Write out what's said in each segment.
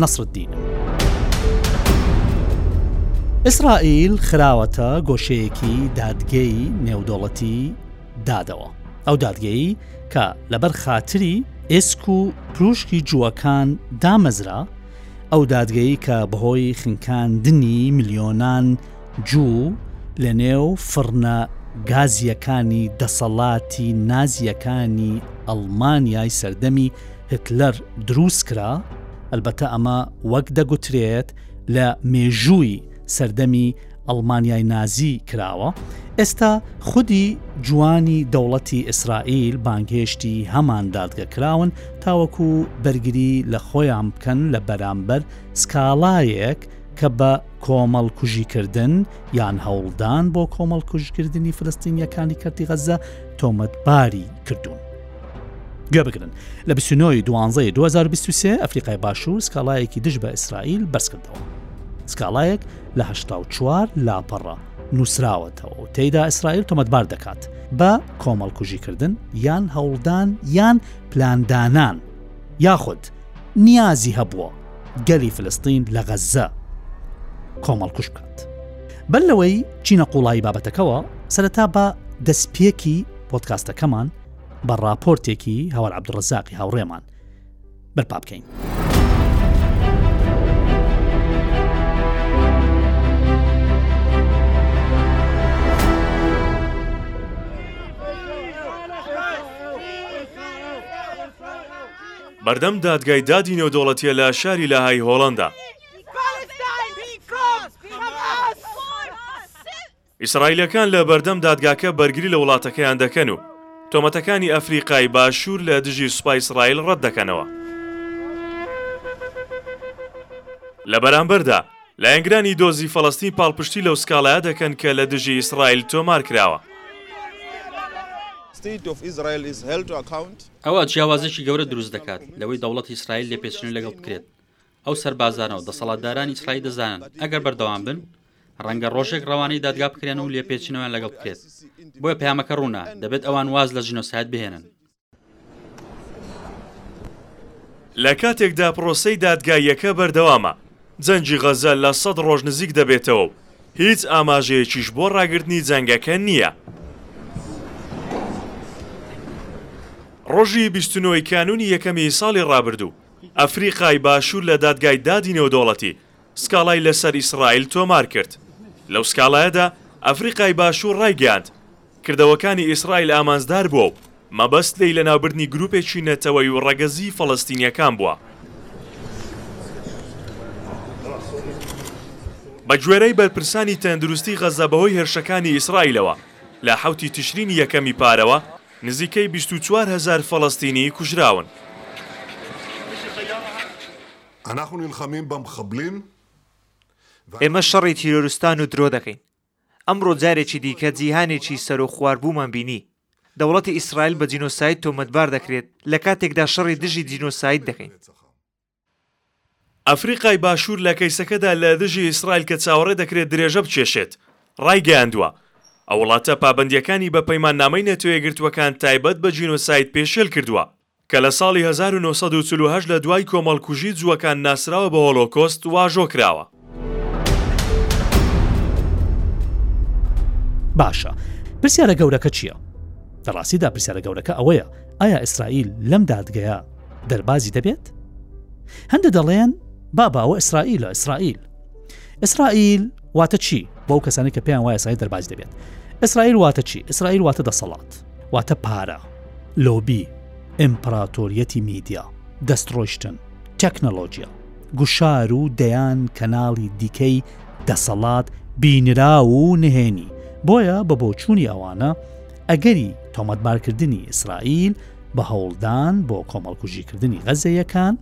نەسرەدینە. ئیسرائیل خراوەتە گۆشەیەکی دادگەی نێودەوڵەتی دادەوە ئەو دادگەی کە لەبەر خاتری ئێسک و پروشکی جووەکان دامەزرا ئەو دادگەی کە بەهۆی خنکاندنی ملیۆنان جوو لە نێو فڕنە گازیەکانی دەسەڵاتی نازیەکانی ئەڵمانیای سەردەمی هتلەر دروست کرا، ئەلبەتە ئەمە وەک دەگوترێت لە مێژووی سەردەمی ئەڵمانیای نازی کراوە، ئێستا خودی جوانی دەوڵەتی ئیسرائیل بانگهێشتی هەمان دادگە کراون تاوەکو بەرگری لە خۆیان بکەن لە بەرامبەر سکاڵایەک کە بە کۆمەڵکوژیکردن یان هەوڵدان بۆ کۆمەڵکوژکردنی فلستینیەکانی کەرتی غەزە تۆمەتباری کردوون. گوێ بگرن لە 29 دوانزە 2023 ئەفریقای باشوور سکاڵایەکی دژ بە ئیسرائیل بەسکردەوە سکاڵایەک لە 1970 لاپەڕە نووسراوەتەوە و تێدا ئیسرائیل تۆمەتبار دەکات بە کۆمەڵکوژیکردن یان هەوڵدان یان پلاندانان یاخود نیازی هەبووە گەلی فلستین لە غەززە کۆمەڵکوش بکات بەر لەوەی چینە قوڵایی بابەتەکەەوە سەرەتا بە دەستپێکی پۆدکاستەکەمان بە ڕاپۆرتێکی هەوار عبدڕزاقی هاوڕێمان بەرپا بکەین. بەردەم دادگای دادی نێودەوڵەتیە لە شاری لەهای هۆڵندا ئیسرائیلییەکان لە بەردەم دادگاکە بەرگری لە وڵاتەکەیان دەکەن و تۆمەتەکانی ئەفریقای باشوور لە دژی سوپای ئیسرائیل ڕەت دەکەنەوە. لە بەرامبەردا، لایەنگرانی دۆزی فەڵەستین پاڵپشتی لەو سکاڵایە دەکەن کە لە دژی ئیسرائیل تۆمار کراوە. ئەوە جیاوازییەکی گەورە دروست دەکات لەوەی دەوڵەتی ئیسرائیل لێپێچینەوەی لەگەڵ بکرێت. ئەو سەربازانە و دەسەڵاتدارانی ئیسرائیل دەزانن ئەگەر بەردەوام بن ڕەنگە ڕۆژێک ڕەوانەی دادگا بکرێن و لێپێچینەوەیان لەگەڵ بکرێت بۆیە پەیامەکە ڕوونە دەبێت ئەوان واز لە جنۆسایت بهێنن لە کاتێکدا پرۆسەی دادگاییەکە بەردەوامە، جەنگی غەزە لە سەد ڕۆژ نزیک دەبێتەوە و هیچ ئاماژەیەکیش بۆ ڕاگرتنی جەنگەکە نییە. ڕۆژی بیست و نۆی کانوونی یەکەمی ساڵی ڕابردوو ئەفریقای باشوور لە دادگای دادی نێودەوڵەتی سکاڵای لەسەر ئیسرائیل تۆمار کرد. لەو سکاڵایەدا ئەفریقای باشوور ڕایگەیاند، کردەوەکانی ئیسرائیل ئامانجدار بووە و مەبەست لێی لەناوبردنی گرووپێکی نەتەوەیی و ڕەگەزیی فەڵەستینییەکان بووە. بەگوێرەی بەرپرسانی تەندروستیی غەززە بەهۆی هێرشەکانی ئیسرائیلەوە لە حەوتی تشرینی یەکەمی پارەوە، نزیکەی بیست و چوار هەزار فەڵەستینی کوژراون. ئێمە شەڕی تیرۆرستان و درۆ دەکەین. ئەمڕۆ جارێکی دیکە جیهانێکی سەرۆ خواربوومان بینی. دەوڵەتی ئیسرائیل بە جینۆساید تۆمەتبار دەکرێت لە کاتێکدا شەڕی دژی جینۆساید دەکەین. ئەفریقای باشوور لە کەیسەکەدا لە دژی ئیسرائیل کە چاوەڕێ دەکرێت درێژە بکێشێت، ڕایگەیاندووە، ئەو وڵاتە پابەندییەکانی بە پەیماننامەی نەتەوەیەکگرتووەکان تایبەت بە جینۆساید پێشێل کردووە، کە لە ساڵی هەزار و نۆ سەد و چل و هەشت لە دوای کۆمەڵکوژی جووەکان ناسراوە بە هۆلۆکۆست واژۆ کراوە. باشە پرسیارە گەورەکە چییە؟ لە ڕاستیدا پرسیارە گەورەکە ئەوەیە ئایا ئیسرائیل لەم دادگەیە دەربازی دەبێت؟ هەندە دەڵێن با باوە ئیسرائیل لە ئیسرائیل ئیسرائیل واتە چی بەو کەسانی کە پێیان وایە سای دەرباز دەبێت ئیسرائیل واتە چی ئیسرائیل واتە دەسەڵات واتە پارە لۆبی ئیمپراتۆریەتی میدیا دەستڕۆشتن تەکنەلۆژیا گوشار و دەیان کەناڵی دیکەی دەسەڵات بینرا و نهێنی، بۆیە بە بۆچوونی ئەوانە ئەگەری تۆمەتبارکردنی ئیسرائیل بە هەوڵدان بۆ کۆمەڵکوژیکردنی غەززەییەکان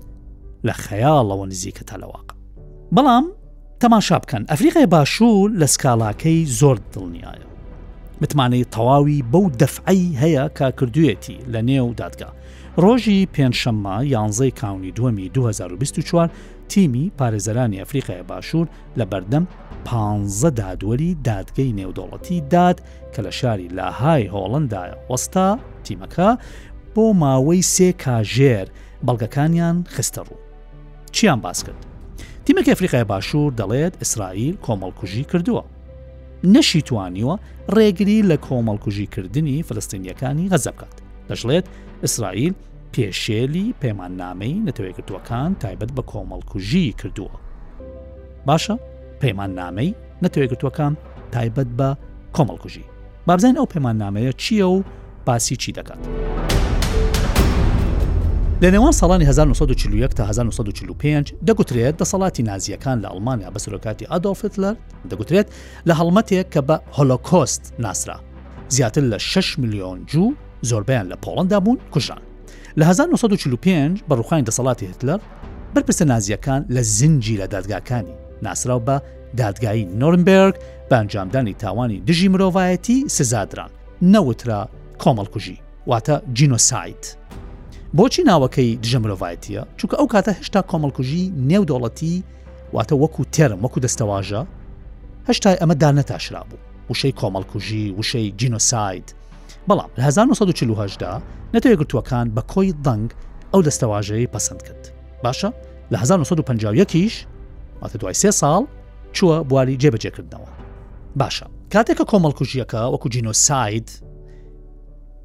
لە خەیاڵەوە نزیکە تا لە واقع. بەڵام. تەماشا بکەن ئەفریقای باشوور لە سکاڵاکەی زۆر دڵنیایە متمانەی تەواوی بەو دەفعی هەیە کە کردوێتی لە نێو دادگا ڕۆژی پێنجشەممە یانزەی کاونی دووەمی 2024 تیمی پارێزەرانی ئەفریقای باشوور لە بەردەم پ دادوەری دادگەی نێودەوڵەتی داد کە لە شاری لاهای هۆڵندایە وەستا تیمەکە بۆ ماوەی سێ کاژێر بەڵگەکانیان خستە ڕوو چیان باس کرد تیمەکی ئەفریقای باشوور دەڵێت ئیسرائیل کۆمەڵکوژی کردووە نەشی توانیوە ڕێگری لە کۆمەڵکوژی کردنی فلستینیەکانی غەزە بکات دەشڵێت ئیسرائیل پێشێلی پەیماننامەی نەتەوەیەکردووەکان تایبەت بە کۆمەڵکوژی کردووە باشە پەیمان نامەی نەتەوەگرتوەکان تایبەت بە کۆمەڵکوژی با بزانین ئەو پەیماننامەیە چییە و باسی چی دەکات. لە نێوان ساڵانی 1940 تا 1945 دەگوترێت دەسەڵاتی نازیەکان لە ئەڵمانیا بە سەرۆکاتی ئادۆلف هتلەر دەگوترێت لە هەڵمەتێک کە بە هۆلۆکۆست ناسرا زیاتر لە 6 میلیۆن جوو زۆربیان لە پۆڵندا بوون کوژان لە 1945 بە ڕوخانی دەسەڵاتی هتلەر بەرپرسە نازیەکان لە زنجی لە دادگاکانی ناسراو بە دادگای نۆرنبێرگ بە ئەنجامدانی تاوانی دژی مرۆڤایەتی سزادران نەوترا کۆمەڵکوژی واتە جینۆساید بۆچی ناوەکەی دژە مرۆڤایەتیە چونکە ئەو کاتە هشتا کۆمەڵکوژی نێودەوڵەتی واتە وەکو تێرم وەکو دەستەواژە هەشتای ئەمە دانەتاشرا بوو وشەی کۆمەڵکوژی وشەی جینۆساید بەڵام لە 1940دا نەتەوەگرتووەکان بە کۆی دەنگ ئەو دەستەواژەیە پەسەند کرد باشە لە 1950 یش واتە دوای سێ ساڵ چووە بواری جێبەجێکردنەوە باشە کاتێکە کۆمەڵکوژیەکە وەکو جینۆساید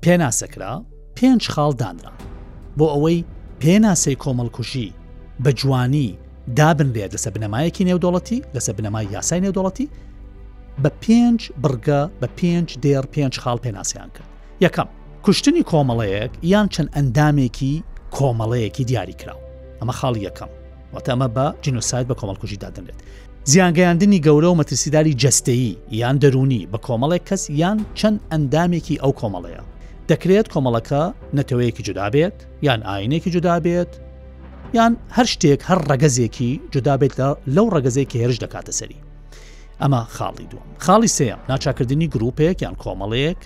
پێناسەکرا پێنج خاڵ دانرا بۆ ئەوەی پێناسەی کۆمەڵکوژی بە جوانی دابنرێت لەسە بنەمایەکی نێودوڵەتی لەسە بنەمای یاسای نێودوڵەتی بە پێنج بڕگە بە پێنج دێڕ پێنج خاڵ پێناسیان کرد یەکەم کوشتنی کۆمەڵەیەک یان چەند ئەندامێکی کۆمەڵەیەکی دیاری کراو ئەمە خاڵی یەکەم وەتەمە بە جنوسایت بە کۆمەڵکوژی دادنێت زیانگەیاندنی گەورە و مەترسیداری جەستەیی یان دەرونی بە کۆمەڵێک کەس یان چەند ئەندامێکی ئەو کۆمەڵەیە دەکرێت کۆمەڵەکە نەتەوەیەکی جودابێت یان ئاینێکی جودابێت یان هەر شتێک هەر ڕەگەزێکی جودابێت لە لەو ڕەگەزێکی هێرش دەکاتە سەری ئەمە خاڵی دووەم خاڵی سێم ناچاکردنی گرروپێک یان کۆمەڵەیەک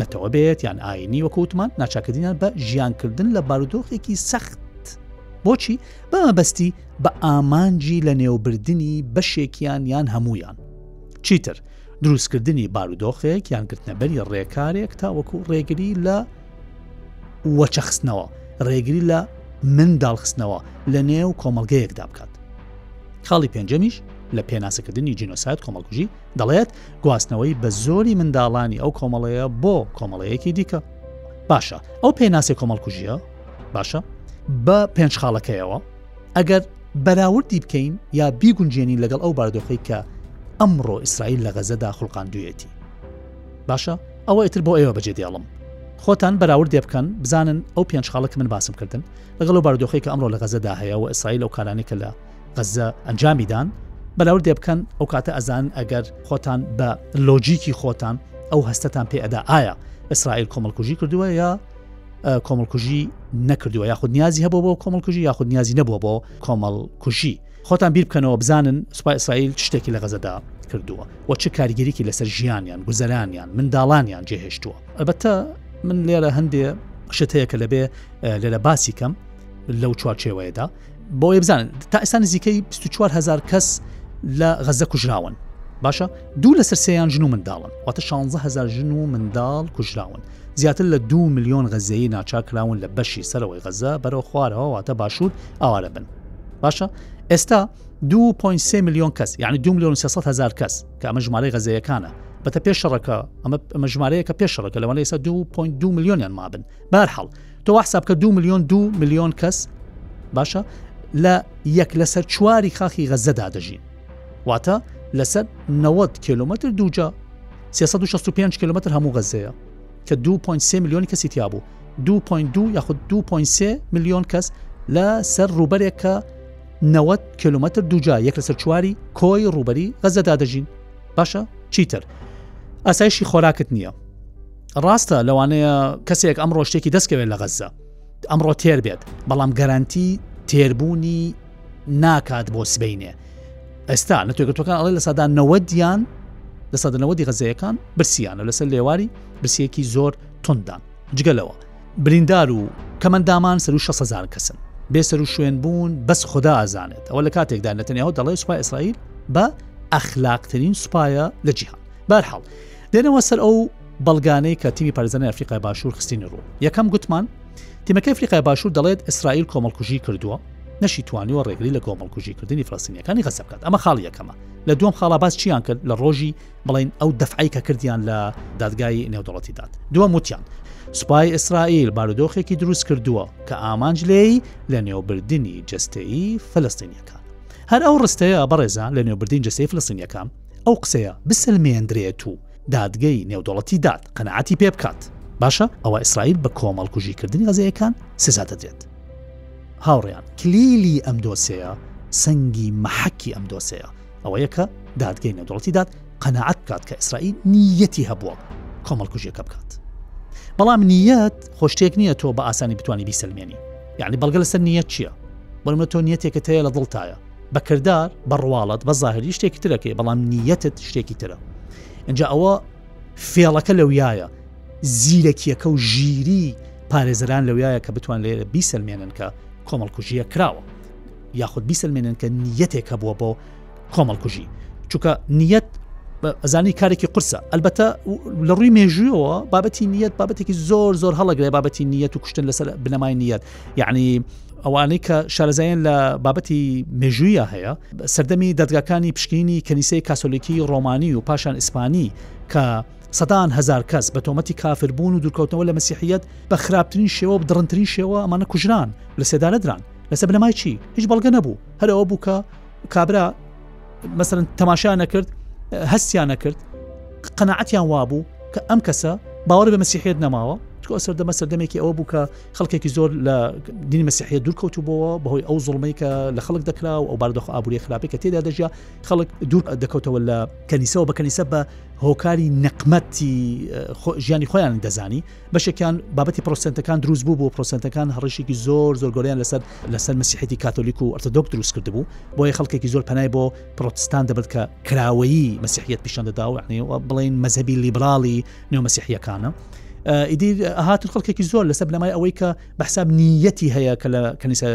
نەتەوە بێت یان ئاینی وەکووتمان ناچاکردیان بە ژیانکردن لە بارودۆخێکی سەخت بۆچی بەمەبەستی بە ئامانجی لە نێوبردننی بەشێکیان یان هەمویان چیتر دروستکردنی بارودۆخێک یان گرتنەبەری ڕێکارێک تاوەکو ڕێگری لە وەچەخستنەوە ڕێگری لە من داڵخستنەوە لە نێو کۆمەڵگەیەکدا بکات خاڵی پێنجەمیش لە پێناسەکردنی جینۆسایت کۆمەڵکوژی دەڵێت گواستنەوەی بە زۆری منداڵانی ئەو کۆمەڵەیە بۆ کۆمەڵەیەکی دیکە باشە ئەو پێناسی کۆمەڵکوژیە باشە بە پێنج خاڵەکەیەوە ئەگەر بەراوردی بکەین یا بیگونجێنین لەگەڵ ئەو باردۆخی کە ئەمڕۆ ئیسرائیل لە غەزەدا خوڵقاندویەتی باشە ئەوە ئیتر بۆ ئێوە بەجێ دێڵم. خۆتان بەراورد لێ بکەن بزانن ئەو پێنج خاڵە کە من باسم کردن لەگەڵ ئەو بارودۆخەی کە ئەمڕۆ لە غەزەدا هەیە و ئیسرائیل ئەو کارانەی کە لە غەزە ئەنجامی دان بەراورد لێ بکەن ئەو کاتە ئەزانن ئەگەر خۆتان بە لۆجیکی خۆتان ئەو هەستتان پێ ئەدا ئایا ئیسرائیل کۆمەڵکوژی کردووە یا کۆمەڵکوژی نەکردووە یاخود نیازی هەبوو بۆ کۆمەڵکوژی یاخود نیازی نەبووە بۆ کۆمەڵکوژی خۆتان بیر بکەنەوە بزانن سوپای ئیسرائیل چ شتێکی لە غەزەدا کردووە و چ کاریگەریکی لەسەر ژیانیان گوزەرانیان منداڵانیان جێهێشتووە ئەلبەتە من لێرە هەندێ شت هەیە کە لەبێ لێرە باسی کەم لەو چوارچێوەیەدا بۆیە بزانن تا ئێستا نزیکەی 24 هزار کەس لە غەزە کوژراون باشە دوو لەسەر سێیان ژن و منداڵن واتە 16 هزار ژن و منداڵ کوژراون زیاتر لە دو میلیۆن غەزەیی ناچارکراون لە بەشی سەرەوەی غەزە بەرەو خوارەوە واتە باشوور ئاوارە بن باشە ئێستا 2.3 میلیۆن کەس یعنی دو میلیۆن 300 هزار کەس کە ئەمە ژمارەی غەزەیەکانە بەتە پێش شەڕەکە ئەمە ئەمە ژمارەیەکە پێش شەڕەکە لەوانە ئێستا 2.2 میلیۆنیان مابن بارحاڵ تۆ حساب کە دو میلیۆن دو میلیۆن کەس باشە لە یەک لەسەر چواری خاخی غەزەدا دەژین واتە لەسەر 90 کیلومتر دوجا 365 کیلومتر هەموو غەزەیە کە 2.3 میلیۆنی کەسی تیا بوو دوو پۆینت دوو یاخود دوو پۆینت سێ ملیۆن کەس لە سەر ڕووبەرێک کە 90 کیلومتر دوجا یەک لەسەر چواری کۆی ڕوبەری غەزەدا دەژین باشە چیتر ئاسایشی خۆراکت نییە ڕاستە لەوانەیە کەسێک ئەم ڕۆشتێکی دەستکەوێت لە غەزە ئەمڕۆ تێر بێت بەڵام گەرانتی تێربوونی ناکات بۆ سبینێ ئێستا نەتوێگەتەکان ئەڵێ لە سادا نەوەدیان لە سەدەنەوەدی غەزەیەکان برسیانە لەسەر لێواری برسیەکی زۆر توندە. جگە لەوە بریندار و کەمەندامان سەروو شەست هەزار کەسن. بێ سەر و شوێن بوون بەس خدا ئازانێت ئەوە لە کاتێکدا نەتەنیاهۆ دەڵێ سوپای ئیسرائیل بە ئەخلاقترین سوپایە لە جیهان بارحاڵ دێنەوە سەر ئەو بەڵگانەی کە تیمی پارێزانە ئەفریقای باشوور خستینە ڕوو یەکەم گوتمان تیمەکە ئەفریقای باشوور دەڵێت ئیسرائیل کۆمەڵکوژی کردووە نەشی توانیوە ڕێگری لە کۆمەڵکوژی کردنی فلستینیەکانی غەزە بکات ئەمە خاڵ یەکەمە لە دوم خاڵا باس چیان کرد لە ڕۆژی بڵێن ئەو دەفعی کە کردیان لە دادگای نێودەڵەتی داد دووە موتیان سوپای ئیسرائیل بارودۆخێکی دروست کردووە کە ئامانج لێی لە نێوبردننی جستەیی فلستینیەکان هەر ئەو ڕستەیە بەڕێزان لە نێوبردین جستەی فلستینیەکان ئەو قسەیە بسلمێندرێت و دادگەی نێودەوڵەتی داد قەنەعاتی پێ بکات باشە ئەوە ئیسرائیل بە کۆمەڵکوژیکردنی غەزەیەکان سزا دەدرێت هاوڕیان کلیلی ئەم دۆسەیە سەنگی محەکی ئەم دۆسەیە ئەوەیە کە دادگەی نێودەوڵەتی داد قەناعەت بکات کە ئیسرائیل نیەتی هەبووە کۆمەڵکوژیەکە بکات بەڵام نیەت خۆشتێک نییە تۆ بە ئاسانی بتانی بیسەلمێنی یعنی بەڵگە لەسەر نیەت چییە بەمە تۆ نیەتێکە تەیە لە دڵتایە بەکردار بەڕواڵەت بە ظاهری شتێکی ترەکەی بەڵام نیەتت شتێکی ترە اینجا ئەوە فێڵەکە لەویایە زیرەکیەکە و ژیری پارێزران لەویایە کە بتوان لێرە بیسەلمێنن کە کۆمەڵکوژیە کراوە یاخود بیسەلمێنن کە نیەتێک هەبووە بۆ کۆمەڵکوژی چونکە نیەت ئەزانی کارێکی قرسە ئەلبەتە لە ڕووی مێژووەوە بابەتی نیەت بابەتێکی زۆر زۆر هەڵەگرێ بابەتی نیەت و کوشتن لەسەر بنەمای نیەت یعنی ئەوانەی کە شارەزایەن لە بابەتی مێژوویە هەیە سەردەمی دەرگاکانی پشکنینی کەنیسەی کاسۆلیکی ڕۆمانی و پاشان ئیسپانی کە سەدان هزار کەس بە تۆمەتی کافربوون و دوورکەوتنەوە لە مەسیحیت بە خراپترین شێوە و دڕنترین شێوە ئەمانە کوژران لە سێدارەدران لەسە بنەمای چی هیچ بەڵگە نەبوو هەر ئەوە بوو کە کابرا مەسەرن تەماشا نەکرد هەستیان نەکرد قەنەعەتیان وابوو کە ئەم کەسە باوەڕ بە مەسیحێت نەماوە تۆ سەردەمە سەردەمێکی ئەوە بوو کە خەڵکێکی زۆر لە دینی مەسیحەیە دوورکەوتبووەوە بەهۆی ئەو زڵمەی کە لە خەڵک دەکرا و ئەو باردۆخ ئابووری خراپی کە تێدا دەژیا خەڵک دوور دەکەوتەوە لە کەنیسەوە بە کەنیسە بە هۆکاری نەقمەتی ژیانی خۆیان دەزانی بەشێکیان بابەتی پرۆسێنتەکان دروست بوو بۆ پرۆسێنتەکان هەڕشێکی زۆر زۆر گۆریان لەسەر لەسەر مسیحێتی کاتۆلیک و ئەرتەدۆک دروست کرد بوو بۆیە خەڵکێکی زۆر پەنای بۆ پرۆتستان دەبێت کە کراوەیی مەسیحەت پیشان دەداوەعنی و بڵین مەزەبی لیبرالی نێو مەسیحیەکانە ئیدی هاتن خەڵکێکی زۆر لەسەر بنەمای ئەوەی کە بەحساب نیەتی هەیە کە لە کەنیسە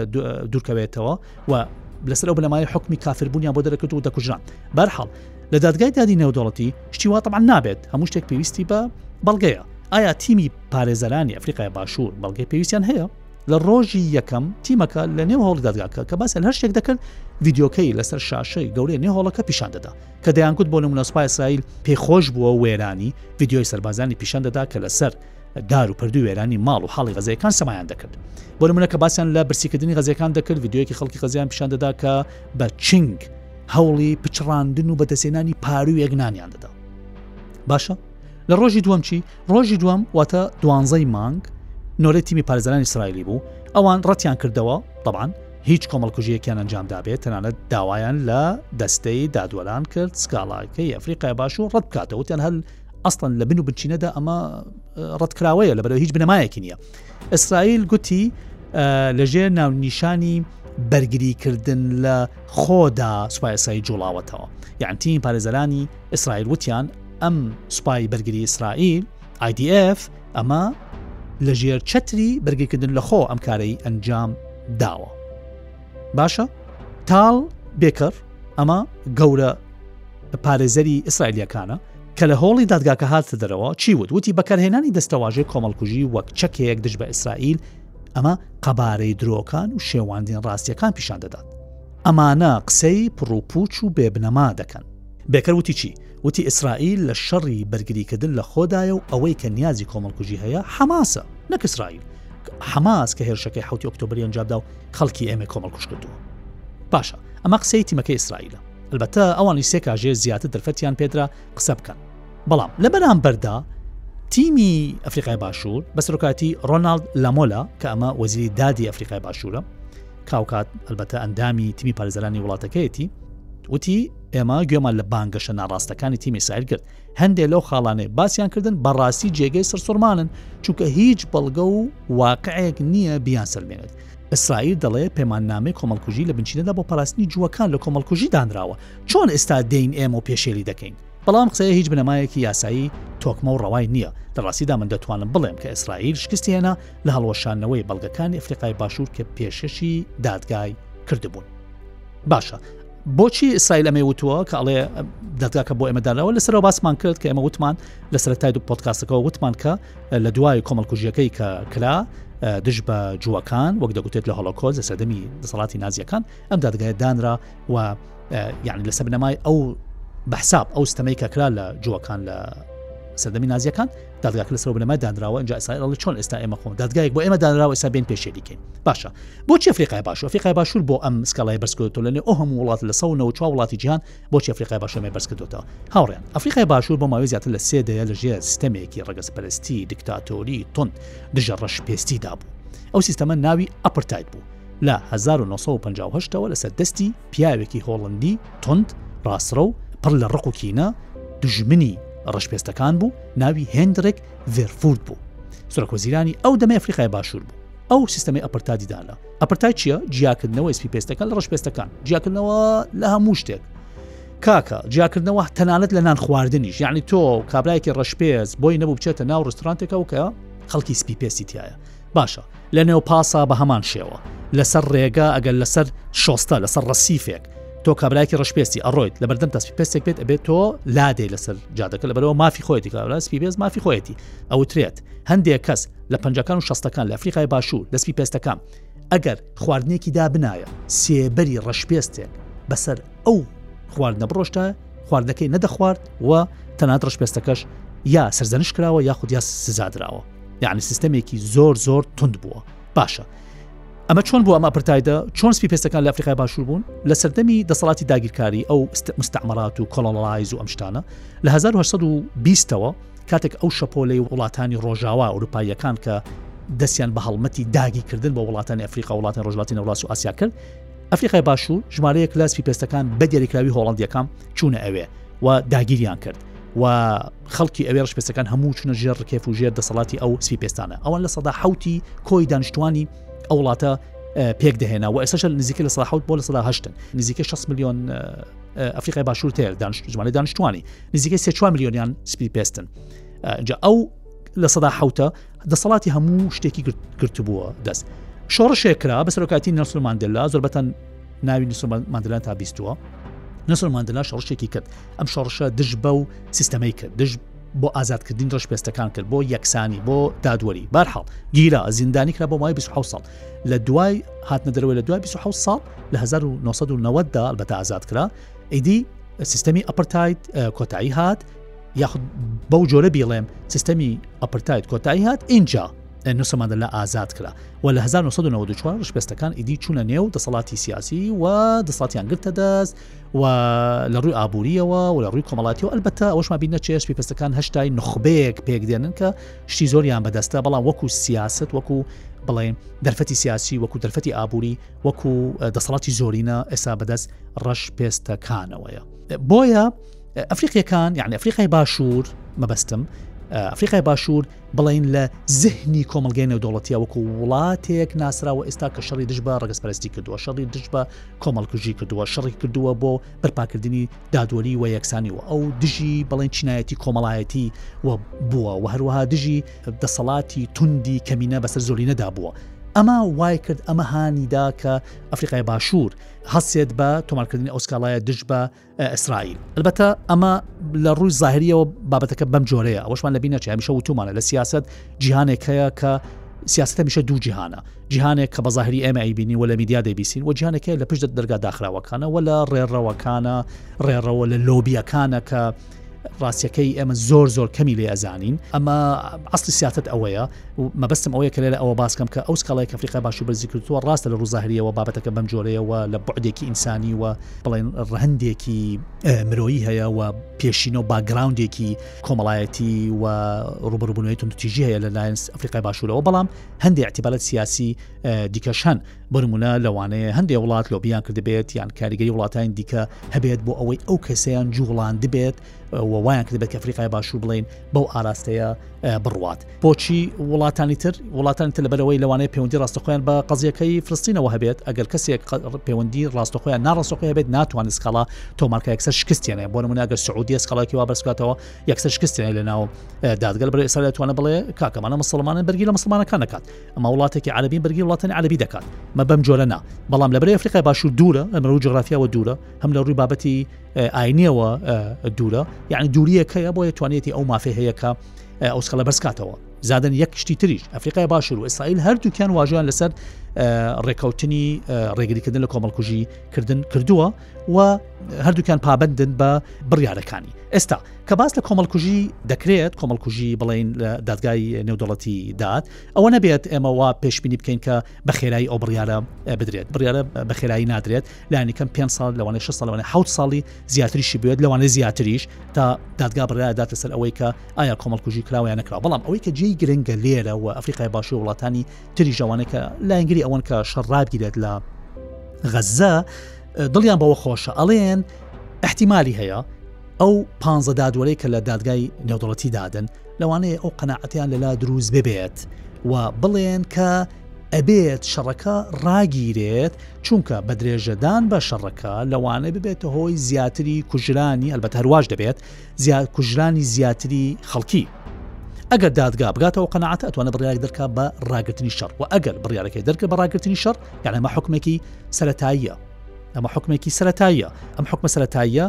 دوورکەوێتەوە و لەسەر ئەو بنەمایە حوکمی کافربوونیان بۆ دەرەکەوت و دەکوژران بەرحاڵ لە دادگای دادی نێودەوڵەتی شتی وا طبعا نابێت هەموو شتێک پێویستی بە بەڵگەیە ئایا تیمی پارێزەرانی ئەفریقای باشوور بەڵگەی پێویستیان هەیە لە ڕۆژی یەکەم تیمەکە لە نێو هەوڵ دادگاکە کە باس هەر شتێک دەکرد ڤیددیوکەی لەسەر شاشەی گەورەی نێ هۆڵەکە پیشان دەدا کە دەیانگووت بۆ نمونە سوپای ئیسرائیل پێخۆش بووە وێرانی ڤیددیوی سربازانی پیشان دەدا کە لەسەر دار و پردوی وێرانی ماڵ و حاڵی غەزەیەکان سەمایان دەکرد بۆ نمونە کە باسیان لە برسیکردنی غەزەکان دەکرد ڤیدیۆیەکی خەڵکی غەزەیان پیشان دەدا کە بە چنگ هەوڵی پچڕاندن و بەدەسێنانی پارویەک نانیان دەدا باشە لە ڕۆژی دووەم چی ڕۆژی دووەم واتە دوانزەی مانگ نۆرە تیمی پارێزەران ئیسرائیلی بوو ئەوان ڕەتیان کردەوە طبعاان هیچ کۆمەڵکوژیەکیان ئەنجامدابێت تەنانەت داوایان لە دەستەی دادوەران کرد سکاڵاکەی ئەفریقای باش و ڕەت بکاتەوەتیان هەل ئەسڵەن لە بن و بنچینەدا ئەمە ڕەتکراوەیە لەبەرەوە هیچ بنەمایەکی نییە ئیسرائیل گوتی لەژێر ناونیشانی بەرگریکردن لە خۆدا سوپایسایی جوڵاوەتەوە یانتیین پارێزەرانی ئیسرائیل وتیان ئەم سوپای بەرگری ئیسرائیل IDF ئەمە لە ژێر چتری بەرگکردن لە خۆ ئەم کارەی ئەنجام داوە باشە تاڵ بێکەر ئەمە گەورە پارێزەری ئیسرائیلییەکانە کە لە هۆڵی دادگاکە هاتە دەرەوە چی وت وتی بەکارهێنانی دەستەواژەی کۆمەڵکوژی وەک چەکێک دژ بە ئیسرائیل ئەمە قەبارەی درۆکان و شێواندین ڕاستیەکان پیشان دەدات ئەمانە قسەی پڕوپوچ و بێبنەما دەکەن بێکەر وتی چی وتی ئیسرائیل لە شەڕی بەرگریکردن لە خۆدایە و ئەوەی کە نیازی کۆمەڵکوژی هەیە حەماسە نەک ئیسرائیل حەماس کە هێرشەکەی حوتی ئۆکتۆبری ئەنجامدا و خەڵکی ئێمە کۆمەڵکوش کردووە باشە ئەمە قسەی تیمەکە ئیسرائیلە ئەلبەتە ئەوانی سێ کاژێر زیاتر دەرفەتیان پێدرا قسە بکەن بەڵام لە بەرامبەردا تیمی ئەفریقای باشوور بە سەرۆکاتی ڕۆناالد لامۆلا کە ئەمە وەزیری دادی ئەفریقای باشوورە کاوکات هەلبەتە ئەندامی تیمی پارێزەرانی وڵاتەکەیەتی وتی ئێمە گوێمان لە بانگەشە ناڕاستەکانی تیمی سایل کرد هەندێک لەو خاڵانێ باسییان کردن بەڕاستی جێگەی سەرسوڕمانن چونکە هیچ بەڵگە و واقعێک نییە بیان سەلمێنێت ئیسرائیل دەڵێ پەیماننامەی کۆمەڵکوژی لە بنچینەدا بۆ پاراستنی جووەکان لە کۆمەڵکوژی دانراوە، چۆن ئێستا دێین ئێمە و پێشێلی دەکەین؟ بەڵام قسەیە هیچ بنەمایەکی یاسایی تۆکمە و ڕەوای نییە، لە ڕاستیدا من دەتوانم بڵێم کە ئیسرائیل شکستی هێنا لە هەڵوەشاندنەوەی بەڵگەکانی ئەفریقای باشوور کە پێشکەشی دادگای کردبوون. باشە بۆچی ئیسرائیل ئەمەی وتووە کە ئەڵێ دەزگاکە بۆ ئێمە داناوە لەسەرەوە باسمان کرد کە ئێمە وتمان لە سەرەتای دوو پۆتکاسەکەەوە وتمان کە لە دوای کۆمەڵکوژیەکەی کە کرا دژ بە جووەکان وەک دەگوتێت لە هۆڵۆکۆز لە سەردەمی دەسەڵاتی نازیەکان ئەم دادگایە دانرا و یعنی لەسەر بنەمای ئەو بەحساب ئەو ستەمەی کە کرا لە جووەکان لە سەردەمی نازیەکان دادگاکە لەسەر بنەمای دانراوە ئەنج ئیسرائیل چۆن ئێستا ئێمە خۆن دادگایەک بۆ ئێمە دانراوە ئێستا بین پێشێ دیکەین باشە بۆ چفریقای باش ئەفریقای باشوور بۆ ئەم سکاڵای بەسکۆتۆ لەنێ ئەو هەموو وڵات لە 1940 وڵاتی جیان بۆ چفریقای باشەمە بەسکردوتەوە هاوڕێن ئەفریقای باشوور بۆ ماوەی زیاتر لە سێ دەیە لە ژێر سیستەمێکی ڕگەزپەرستی دیکتاتۆری تون دژە ڕەش پێستی دابوو ئەو سیستەمە ناوی ئەپرتایت بوو لە 1950ەوە لەسەر دەستی پیاوێکی هۆڵندی توند، ڕاستڕەو، پڕ لە ڕق و کینە، دوژمنی ڕەشپێستەکان بوو، ناوی هێندرێک ڤێرفورد بوو. سەرۆکوەزیرانی ئەو دەمەی ئەفریقای باشوور بوو. ئەو سیستەمی ئەپەرتادی دانا. ئەپەرتاید چییە؟ جیاکردنەوەی سپیپێستەکان لە ڕەشپێستەکان. جیاکردنەوە لە هەموو شتێک. کاکە جیاکردنەوە تەنانەت لە نانخواردنیش یعنی تۆ کابرایەکی ڕەشپێست بۆی نەبوو بچێتە ناو ڕستورانتێکەوە کە خەڵکی سپیپێستی تایە باشە لە نێو پاسا بە هەمان شێوە لەسەر ڕێگا ئەگەر لەسەر شۆستە لەسەر ڕسیفێک تۆ کابراایکی ڕشپێستی ئەڕۆیت لە بەردەم تەسپی پێستێک بێت ئەبێت تۆ لادێ لەسەر جادەکە لە بەرەوە مافی خۆیەتی کابرا سپی بێز مافی خۆیەتی ئەوترێت هەندێک کەس لە پنجەکان و شستەکان لە ئەفریقای باشوور دەسپی پێستەکان ئەگەر خواردنێکی دابنایە سێبەری ڕشپێستێک بەسەر ئەو خواردنە بڕۆشتە خواردەکەی نەدەخوارد و تەنات ڕشپێستەکەش یا سەرزەنش کراوە یاخود یا سزادراوە یعنی سیستەمێکی زۆر زۆر تند بووە باشە ئەمە چۆن بوو ئەمە پرتایدا چۆن سپی پێستەکان لە ئەفریقای باشوور بوون لە سەردەمی دەسەڵاتی داگیرکاری ئەو مستعمرات و کۆڵۆنڵایز و ئەمشتانە لە 1920ەوە کاتێک ئەو شەپۆلەی وڵاتانی ڕۆژاوا ئەوروپاییەکان کە دەستیان بە هەڵمەتی داگیکردن بۆ وڵاتانی ئەفریقا وڵاتان ڕۆژلاتی نەوڵاس و ئاسیا کرد ئەفریقای باشوور ژمارەیە کلاسپی پێستەکان بە دیێریکراوی هۆڵندیەکان چوونە ئەوێ و داگیریان کرد و خەڵکی ئەوێ ڕشپێستەکان هەموو چونە ژێر ڕکێف و ژێر دەسەڵاتی ئەو سپی پێستانە ئەوان لە سەدا حوتی کۆی دانیشتوانی ئەو وڵاتە پێک دەهێنا و ئێسش نزیکە لە ساحوت بۆ لە سەداهشتن نزیکە 6 میلیۆن ئەفریقای باشوور تێر دانیشتمانی دانیشتوانی نزیکە سێ میلیۆنیان سپی پێستن جا ئەو لە سەدا حوتە دەسەڵاتی هەموو شتێکی گرتبووە دەست شۆڕشێک کرا بە سەرۆکاتی نەسل ماندللا زۆربەتەن ناوی نسل ماندلان تا بیستووە نسل ماندلا شڕشتێکی کرد ئەم شۆڕشە دژ بەو سیستەمەی کرد دژ بۆ ئازادکردنی ڕش پێستەکان کرد بۆ یەکسانی بۆ دادوەری بارحاڵ گیرا زیندانی کرا بۆ مای 26 ساڵ لە دوای هاتنە دەرەوە لە دوای 26 ساڵ لە 1990دا بەتا ئازاد کرا ئیدی سیستەمی ئەپرتایت کۆتایی هات یاخود بەو جۆرە بیڵێم سیستەمی ئەپرتایت کۆتایی هات اینجا نووسمانە لە ئازاد کرا و لە 1994 شپێستەکان ئیدی چوونە نێو دەسەڵاتی سیاسی و دەسەڵاتیان گرتە دەست و لە ڕووی ئابووریەوە و لە ڕووی کۆمەڵاتیەوە ئەلبەتە ئەوشما بینە چێش پێپستەکان هەشتای نخبەیەک پێکدێنن کە شتی زۆریان بەدەستە بەڵام وەکو سیاست وەکو بڵێن دەرفەتی سیاسی وەکو دەرفەتی ئابووری وەکو دەسەڵاتی زۆرینە ئێسا بەدەست ڕەش پێستەکانەوەیە بۆیە ئەفریقیەکان یعنی ئەفریقای باشوور مەبەستم ئەفریقای باشوور بڵین لە زهنی کۆمەلگەی نێودوڵەتیە وەکو وڵاتێک ناسراوە ئێستا کە شەڕی دژ بە ڕگەزپەرستی کردووە شەڕی دژ بە کۆمەڵکوژی کردووە شەڕی کردووە بۆ بەرپاکردنی دادوەری و یەکسانی و ئەو دژی بەڵێن چینایەتی کۆمەڵایەتی و بووە و هەروەها دژی دەسەڵاتی توندی کەمینە بەسەر زۆری نەدا بووە ئەمە وای کرد ئەمە هانیدا کە ئەفریقای باشوور هەستێت بە تۆمارکردنی ئەوسکاڵایە دژ بە ئیسرائیل البەتە ئەمە لە ڕووی ظاهریەوە بابەتەکە بەم جۆرەیە ئەوشمان لە بینەچ هەمیشە وتومانە لە سیاست جیهانێک هەیە کە سیاستە میشە دوو جیهانە جیهانێک کە بەظاهری ئێمە ئەیبینی و لە میدیا دەبیسین و جیهانەکە لە پشت دەرگا داخراوەکانە و لە ڕێڕەوەکانە ڕێڕەوە لە لۆبیەکانە کە ڕاستیەکەی ئێمە زۆر زۆر کەمی لێ ئەزانین ئەمە ئەاصلی سیاست ئەوەیە مەبستم ئەوەیە کە لێرە ئەوە باسکەم کە ئەو سکاڵای کەفریقا باش و بەرزی کردووە ڕاستە لە ڕوزاهریەوە بابەتەکە بەم جۆرەیەوە لە بەعدێکی ئینسانی و بڵێن ڕەهندێکی مرۆیی هەیە و پێشینە و باگراوندێکی کۆمەڵایەتی و ڕوبڕبوونەوەی تونتیژی هەیە لە لایەنس ئەفریقای باشوورەوە بەڵام هەندێک احتیبالت سیاسی دیکەشان بۆ نموونە لەوانەیە هەندێ وڵات لۆبییان کردبێت یان کاریگەری وڵاتانی دیکە هەبێت بۆ ئەوەی ئەو کەسەیان جوڵاندبێت و وایان کردبێت کە فریقای باشوور بڵین بەو ئاراستەیە بڕوات بۆچی وڵاتانی تر وڵاتانی تر لەبەرەوەی لەوانەیە پەیوەندی ڕاستەخۆیان بە قەزیەکەی فرستینەوە هەبێت ئەگەر کەسێک پەیوەندی ڕاستەخۆیان ناڕاستەخۆی هەبێت ناتوانێت سکاڵا تۆمارکە یەکسەر شکستێنێ بۆ نمونە ئەگەر سعودی سکاڵاکی وا بەرزکاتەوە یەکسەر شکستێنێ لە ناو دادگەل بەرە ئێستا دەتوانە بڵێ کاکەمانە مسلمانە بەرگی لە مسلمانەکان نکات ئەمە وڵاتێکی عەرەبین بەرگی وڵاتانی عەرەبی دەکات مە بەم جۆرە نا بەڵام لەبەر ئەفریقای باشوور دوورە ئەمە ڕوو جغرافیاوە دوورە هەم لە ڕووی بابەتی ئاینیەوە دوورە یعنی دووریەکەیە بۆیە توانێتی ئەو مافی هەیەکە ئەوسکەڵە بەرزکاتەوە زادن یەک شتی تریش ئەفریقای باشوور و ئیسرائیل هەردووکیان واژیان لەسەر ڕێککەوتنی ڕێگریکردن لە کۆمەڵکوژی کردن کردووە و هەردووکیان پابندن بە بڕیارەکانی ئێستا کە باس لە کۆمەڵکوژی دەکرێت کۆمەڵکوژی بڵین لە دادگای نێودەڵەتی داد ئەوە نەبێت ئێمە وا پێشبینی بکەین کە بە خێرایی ئەو بڕیارە بدرێت بڕیارە بە خێرایی نادرێت لانیکەم پێ سال لەوانێ ش ساڵوانە حوت ساڵی زیاتریشی بێت لەوانێ زیاتریش تا دادگا بڕیاردات لەسەر ئەوەی کە ئایا کۆمەڵکوژی کراوەیان نکرا بەڵام ئەوەی کە جێی گرنگە لێرە و ئەفریقای باشی وڵاتانی تری ژەوانێک کە لایەنگری ئەوەن کە شەڕابگیرێت لە غەزە دڵیان بەوە خۆشە ئەڵێن احتیممالی هەیە ئەو پانزە دادوەرەی کە لە دادگای نێودڵەتی دادن لەوانەیە ئەو قەناعەتەیان لەلا دروست ببێت و بڵێن کە ئەبێت شەڕەکە ڕاگیرێت چونکە بە درێژەدان بە شەڕەکە لەوانە ببێتە هۆی زیاتری کوژرانی ئەلبەت هەرواش دەبێت زیاد کوژرانی زیاتری خەڵکی ئەگەر دادگا بگاتەوە قەنەعات ئەتوانە بڕیارێک دەرکا بە ڕاگرتنی شەڕ و ئەگەر بڕیارەکەی دەرکە بە ڕاگرتنی شەڕ یانەمە حکومێکی سەتاییە ئەمە حکومێکی سەتاییە ئەم حکومە سەتاییە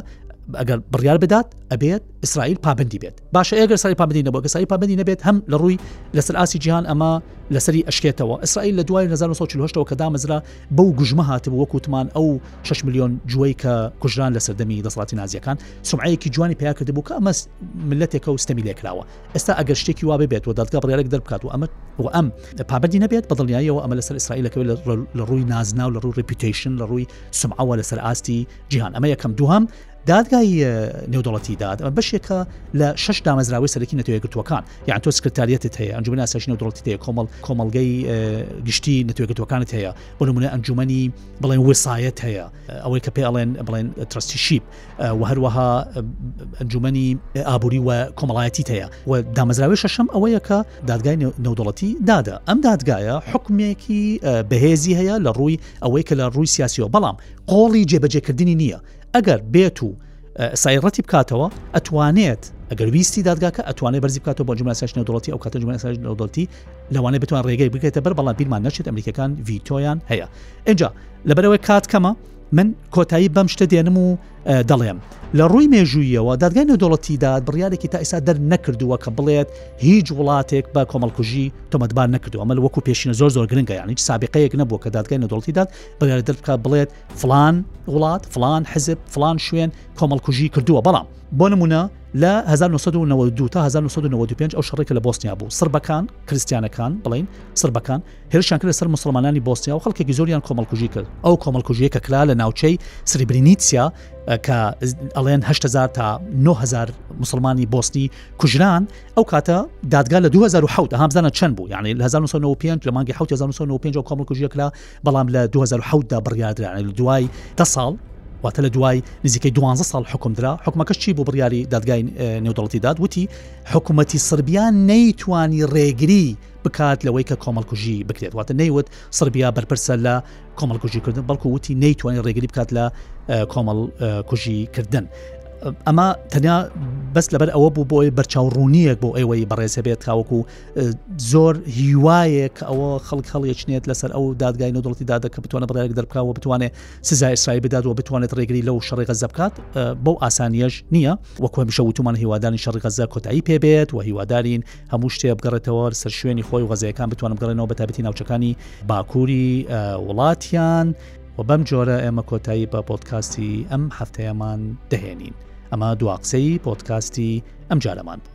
ئەگەر بڕیار بدات ئەبێت ئیسرائیل پابندی بێت باشە ئێگەر سەری پابەندی نەبوو گەسایی پابەندی نەبێت هەم لە ڕووی لەسەر ئاسی جیهان ئەمە لەسەری ئەشکێتەوە ئیسرائیل لە دوای 1940ەوە کە دامەزرا بەو گوژمە هاتبوو وەکووتمان ئەو 6 میلیۆن جوی کە کوژران لە سەردەمی دەسڵاتی نازیەکان سمعەیەکی جوانی پیا کرد بوو کە ئەمە ملەتێکە و ستەمی لێکراوە ئێستا ئەگەر شتێکی وا بێت و دەستگا بڕێک دەربکات و ئەمە و ئەم پابەندی نەبێت بە دڵنیاییەوە ئەمە لەسەر ئیسرائیلەکەوێت لە ڕووی نازنا و لە ڕووی ڕپیتیشن لە ڕووی سمعەوە لەسەر ئاستی جیهان ئەمە یەکەم دوهام دادگای نێودەوڵەتی داد ئەمە بەشێکە لە شش دامەزراوەی سەرەکی نەتەوە یەکگرتووەکان یان تۆ سکرتاریەتت هەیە ئەنجومەنی ئاسایشی نێودەوڵەتی هەیە کۆمەڵ کۆمەڵگەی گشتی نەتەوە یەکگرتووەکانت هەیە بۆ نمونە ئەنجومەنی بڵێن وسایەت هەیە ئەوەی کە پێ ئەڵێن بڵێن ترستی شیب و هەروەها ئەنجومەنی ئابووری و کۆمەڵایەتی هەیە و دامەزراوی شەشەم ئەوەیە کە دادگای نێودەوڵەتی دادە ئەم دادگایە حکمێکی بەهێزی هەیە لە ڕووی ئەوەی کە لە ڕووی سیاسیەوە بەڵام قۆڵی جێبەجێکردنی نییە ئەگەر بێت و سایڕەتی بکاتەوە ئەتوانێت ئەگەر ویستی دادگاکە ئەتوانێت بەرزی بکاتەوە بۆ جمەساش نەدڵەتی ئەو کاتە جمەساش نەدڵتی لەوانێ بتوان ڕێگەی بگێتە بەر بەڵام بیرمان نەچێت ئەمریکەکان ڤیتۆیان هەیە اینجا لەبەرەوەی کات کەمە من کۆتایی بەم شتە دێنم و دەڵێم لە ڕووی مێژوویەوە دادگای نەدۆڵەتیدا بڕیارێکی تا ئێستا دەر نەکردووە کە بڵێت هیچ وڵاتێک بە کۆمەڵکوژی تۆمەتبار نەکردو ئەمە وەکو پێشینە زۆر زۆر گرنگە یان هیچ سابقەیەک نەبووە کە دادگای نەدۆڵتیداد بەگەر دەرکە بڵێت فڵان وڵات فڵان حزب فڵان شوێن کۆمەڵکوژی کردووە بەڵام بۆ نمونە لە 1992 تا 1995 ئەو شەڕێکە لە بۆستنیا بوو سربەکان کریسیانەکان بڵین سربەکان هێرشان کرد لەسەر مسلمانانی بۆستنیا و خەڵکێکی زۆریان کۆمەڵکوژی کرد ئەو کۆمەڵکوژیە کە کرا لە ناوچەی سریبرینیتسیا کە ئەڵێن 1970 تا 9000 مسلمانی بۆستی کوژران ئەو کاتە دادگا لە 2010 هەمزانە چەند بوو یعنی 1995 لە مانگی 1995 کۆمەڵکوژیە کرا بەڵام لە دوو هەزار و حەوت دا بڕیاردرا یانی لە دوای دە ساڵ واتە لە دوای نزیکەی دوانزە ساڵ حکوم درا حکومەکەش چی بوو بڕیاری دادگای نێودەڵەتی داد وتی حکوومەتی سربیان نەیتوانی ڕێگری بکات لەوەی کە کۆمەڵکوژی بکرێت واتە نەیوت سربیا بەرپرسە لە کۆمەڵکوژی کردن بەڵکو وتی نەیتوانانی ڕێگری بکات لە کۆمەڵ کوژی کردن ئەمە تەنیا بەس لەبەر ئەوە بوو بۆی بەرچاو ڕوونیەک بۆ ئێوەی بەڕێزە بێت تاوەکو زۆر هیوایە کە ئەوە خەڵک هەڵیەچنێت لەسەر ئەو دادگای نەودڵەتی دادە کە بتوانە بڕارێک دەرکاوە بتوانێت سزا ئیسرائیل بدات و بتوانێت ڕێگری لەو شەڕی غەزە بکات بەو ئاسانیەش نییە وەکوە بشە وتومان هیوادانی شەڕی غەزە کۆتایی پێبێت و هیوادارین هەموو شتێ بگەڕێتەوە سەر شوێنی خۆی غەزەکان بتوانم گەڕێنەوە بە تابەتی ناوچەکانی باکووری وڵاتیان و بەم جۆرە ئێمە کۆتایی بە پۆتکاستی ئەم هەفتەیەمان دەهێنین ئەمە دو قسەی پۆتکاستی ئەم جارەمان بوو